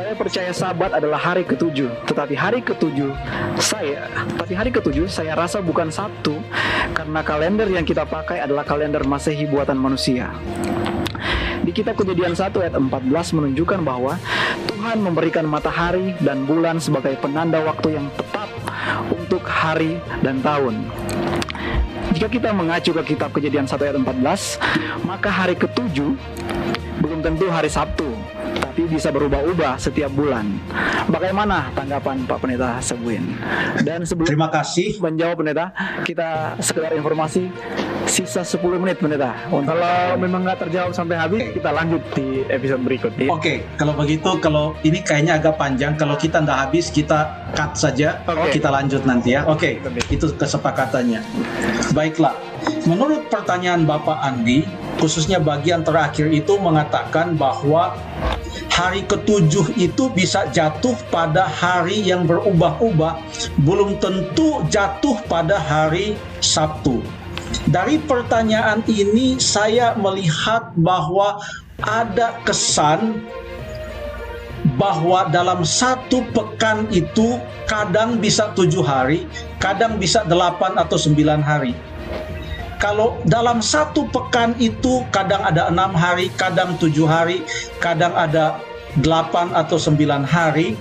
Saya percaya Sabat adalah hari ketujuh, tetapi hari ketujuh saya, tapi hari ketujuh saya rasa bukan Sabtu karena kalender yang kita pakai adalah kalender Masehi buatan manusia. Di kitab Kejadian 1 ayat 14 menunjukkan bahwa Tuhan memberikan matahari dan bulan sebagai penanda waktu yang tepat untuk hari dan tahun. Jika kita mengacu ke kitab Kejadian 1 ayat 14, maka hari ketujuh belum tentu hari Sabtu, tapi bisa berubah-ubah setiap bulan. Bagaimana tanggapan Pak Pendeta Sebuin? Dan sebelum Terima kasih. menjawab Pendeta, kita sekedar informasi sisa 10 menit Pendeta. Untuk Kalau memang nggak terjawab sampai habis, kita lanjut di episode berikutnya. Oke, kalau begitu, kalau ini kayaknya agak panjang. Kalau kita ndak habis, kita cut saja. Oke. Kita lanjut nanti ya. Oke, itu kesepakatannya. Baiklah. Menurut pertanyaan Bapak Andi, khususnya bagian terakhir itu mengatakan bahwa hari ketujuh itu bisa jatuh pada hari yang berubah-ubah, belum tentu jatuh pada hari Sabtu. Dari pertanyaan ini, saya melihat bahwa ada kesan bahwa dalam satu pekan itu kadang bisa tujuh hari, kadang bisa delapan atau sembilan hari. Kalau dalam satu pekan itu kadang ada enam hari, kadang tujuh hari, kadang ada delapan atau sembilan hari,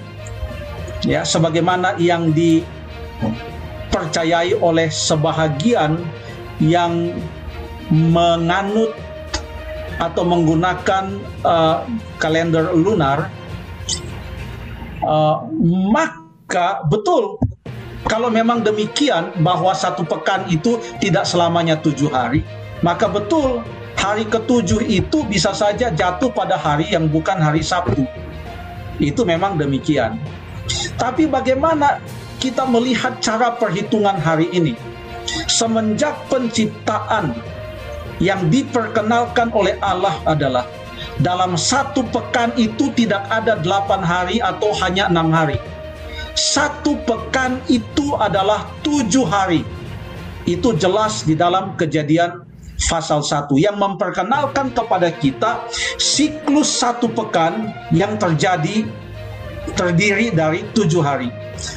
ya sebagaimana yang dipercayai oleh sebahagian yang menganut atau menggunakan uh, kalender lunar, uh, maka betul kalau memang demikian bahwa satu pekan itu tidak selamanya tujuh hari, maka betul hari ketujuh itu bisa saja jatuh pada hari yang bukan hari Sabtu. Itu memang demikian. Tapi bagaimana kita melihat cara perhitungan hari ini? Semenjak penciptaan yang diperkenalkan oleh Allah adalah dalam satu pekan itu tidak ada delapan hari atau hanya enam hari. Satu pekan itu adalah tujuh hari. Itu jelas di dalam kejadian pasal 1 yang memperkenalkan kepada kita siklus satu pekan yang terjadi terdiri dari tujuh hari.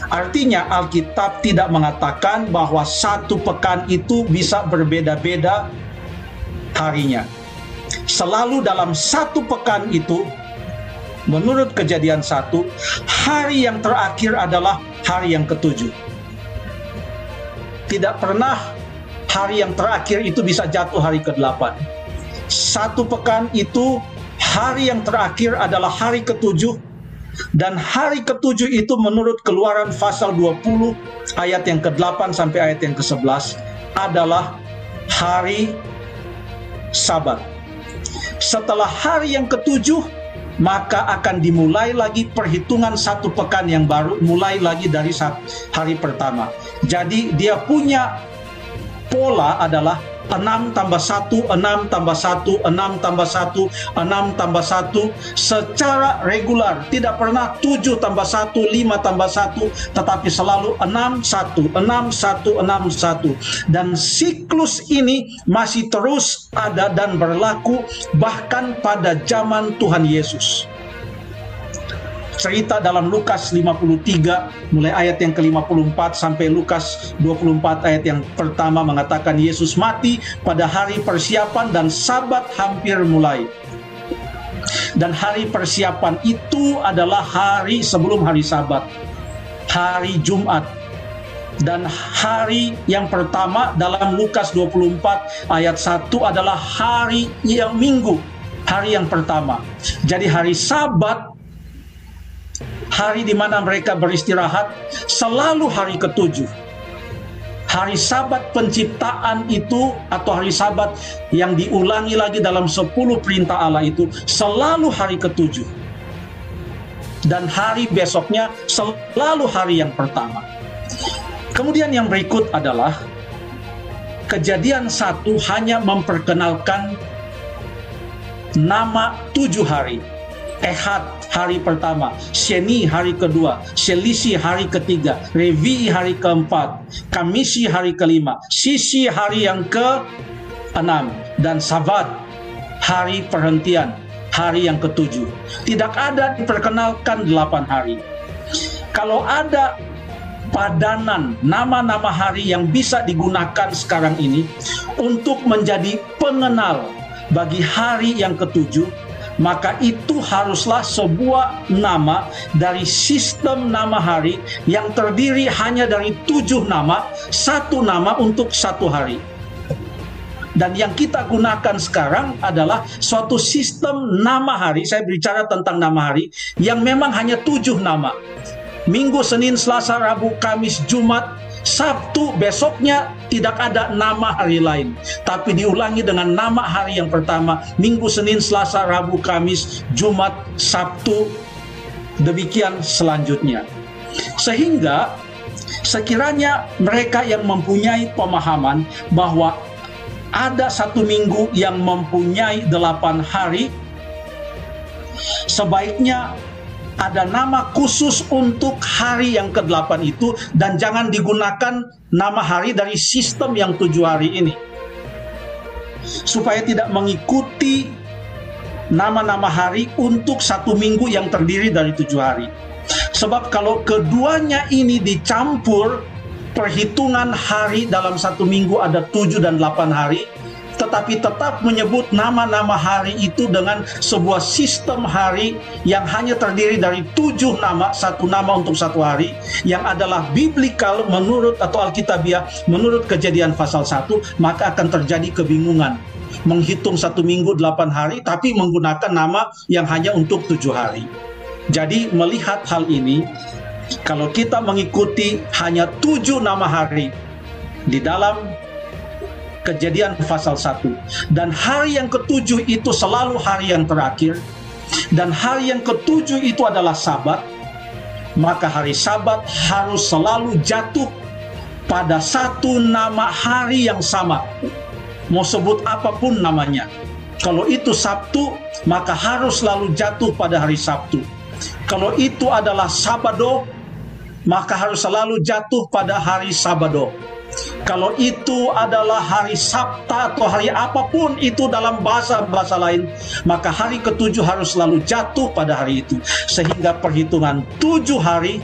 Artinya Alkitab tidak mengatakan bahwa satu pekan itu bisa berbeda-beda harinya. Selalu dalam satu pekan itu, menurut kejadian satu, hari yang terakhir adalah hari yang ketujuh. Tidak pernah hari yang terakhir itu bisa jatuh hari ke-8. Satu pekan itu, hari yang terakhir adalah hari ketujuh, dan hari ketujuh itu menurut keluaran pasal 20 ayat yang ke-8 sampai ayat yang ke-11 adalah hari sabat. Setelah hari yang ketujuh, maka akan dimulai lagi perhitungan satu pekan yang baru, mulai lagi dari hari pertama. Jadi dia punya pola adalah 6 tambah 1, 6 tambah 1, 6 tambah 1, 6 tambah 1 secara regular. Tidak pernah 7 tambah 1, 5 tambah 1, tetapi selalu 6, 1, 6, 1, 6, 1. Dan siklus ini masih terus ada dan berlaku bahkan pada zaman Tuhan Yesus cerita dalam Lukas 53 mulai ayat yang ke-54 sampai Lukas 24 ayat yang pertama mengatakan Yesus mati pada hari persiapan dan sabat hampir mulai. Dan hari persiapan itu adalah hari sebelum hari sabat. Hari Jumat. Dan hari yang pertama dalam Lukas 24 ayat 1 adalah hari yang minggu. Hari yang pertama. Jadi hari sabat hari di mana mereka beristirahat selalu hari ketujuh. Hari sabat penciptaan itu atau hari sabat yang diulangi lagi dalam 10 perintah Allah itu selalu hari ketujuh. Dan hari besoknya selalu hari yang pertama. Kemudian yang berikut adalah kejadian satu hanya memperkenalkan nama tujuh hari. Ehad hari pertama, Sheni hari kedua, Selisi hari ketiga, Revi hari keempat, Kamisi hari kelima, Sisi hari yang ke enam, dan Sabat hari perhentian hari yang ketujuh. Tidak ada diperkenalkan delapan hari. Kalau ada padanan nama-nama hari yang bisa digunakan sekarang ini untuk menjadi pengenal bagi hari yang ketujuh, maka itu haruslah sebuah nama dari sistem nama hari yang terdiri hanya dari tujuh nama, satu nama untuk satu hari. Dan yang kita gunakan sekarang adalah suatu sistem nama hari. Saya bicara tentang nama hari yang memang hanya tujuh nama. Minggu, Senin, Selasa, Rabu, Kamis, Jumat, Sabtu besoknya tidak ada nama hari lain, tapi diulangi dengan nama hari yang pertama, Minggu, Senin, Selasa, Rabu, Kamis, Jumat, Sabtu, demikian selanjutnya. Sehingga sekiranya mereka yang mempunyai pemahaman bahwa ada satu minggu yang mempunyai delapan hari, sebaiknya ada nama khusus untuk hari yang ke-8 itu dan jangan digunakan nama hari dari sistem yang tujuh hari ini. Supaya tidak mengikuti nama-nama hari untuk satu minggu yang terdiri dari tujuh hari. Sebab kalau keduanya ini dicampur, perhitungan hari dalam satu minggu ada tujuh dan delapan hari, tetapi tetap menyebut nama-nama hari itu dengan sebuah sistem hari yang hanya terdiri dari tujuh nama, satu nama untuk satu hari, yang adalah biblikal menurut atau Alkitabiah menurut kejadian pasal 1, maka akan terjadi kebingungan. Menghitung satu minggu delapan hari, tapi menggunakan nama yang hanya untuk tujuh hari. Jadi melihat hal ini, kalau kita mengikuti hanya tujuh nama hari di dalam Kejadian pasal 1. Dan hari yang ketujuh itu selalu hari yang terakhir. Dan hari yang ketujuh itu adalah sabat. Maka hari sabat harus selalu jatuh pada satu nama hari yang sama. Mau sebut apa pun namanya. Kalau itu Sabtu, maka harus selalu jatuh pada hari Sabtu. Kalau itu adalah Sabado, maka harus selalu jatuh pada hari Sabado. Kalau itu adalah hari Sabta atau hari apa pun itu dalam bahasa-bahasa lain, maka hari ketujuh harus selalu jatuh pada hari itu. Sehingga perhitungan tujuh hari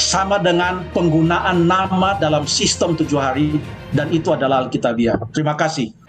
sama dengan penggunaan nama dalam sistem tujuh hari dan itu adalah Alkitabiah. Terima kasih.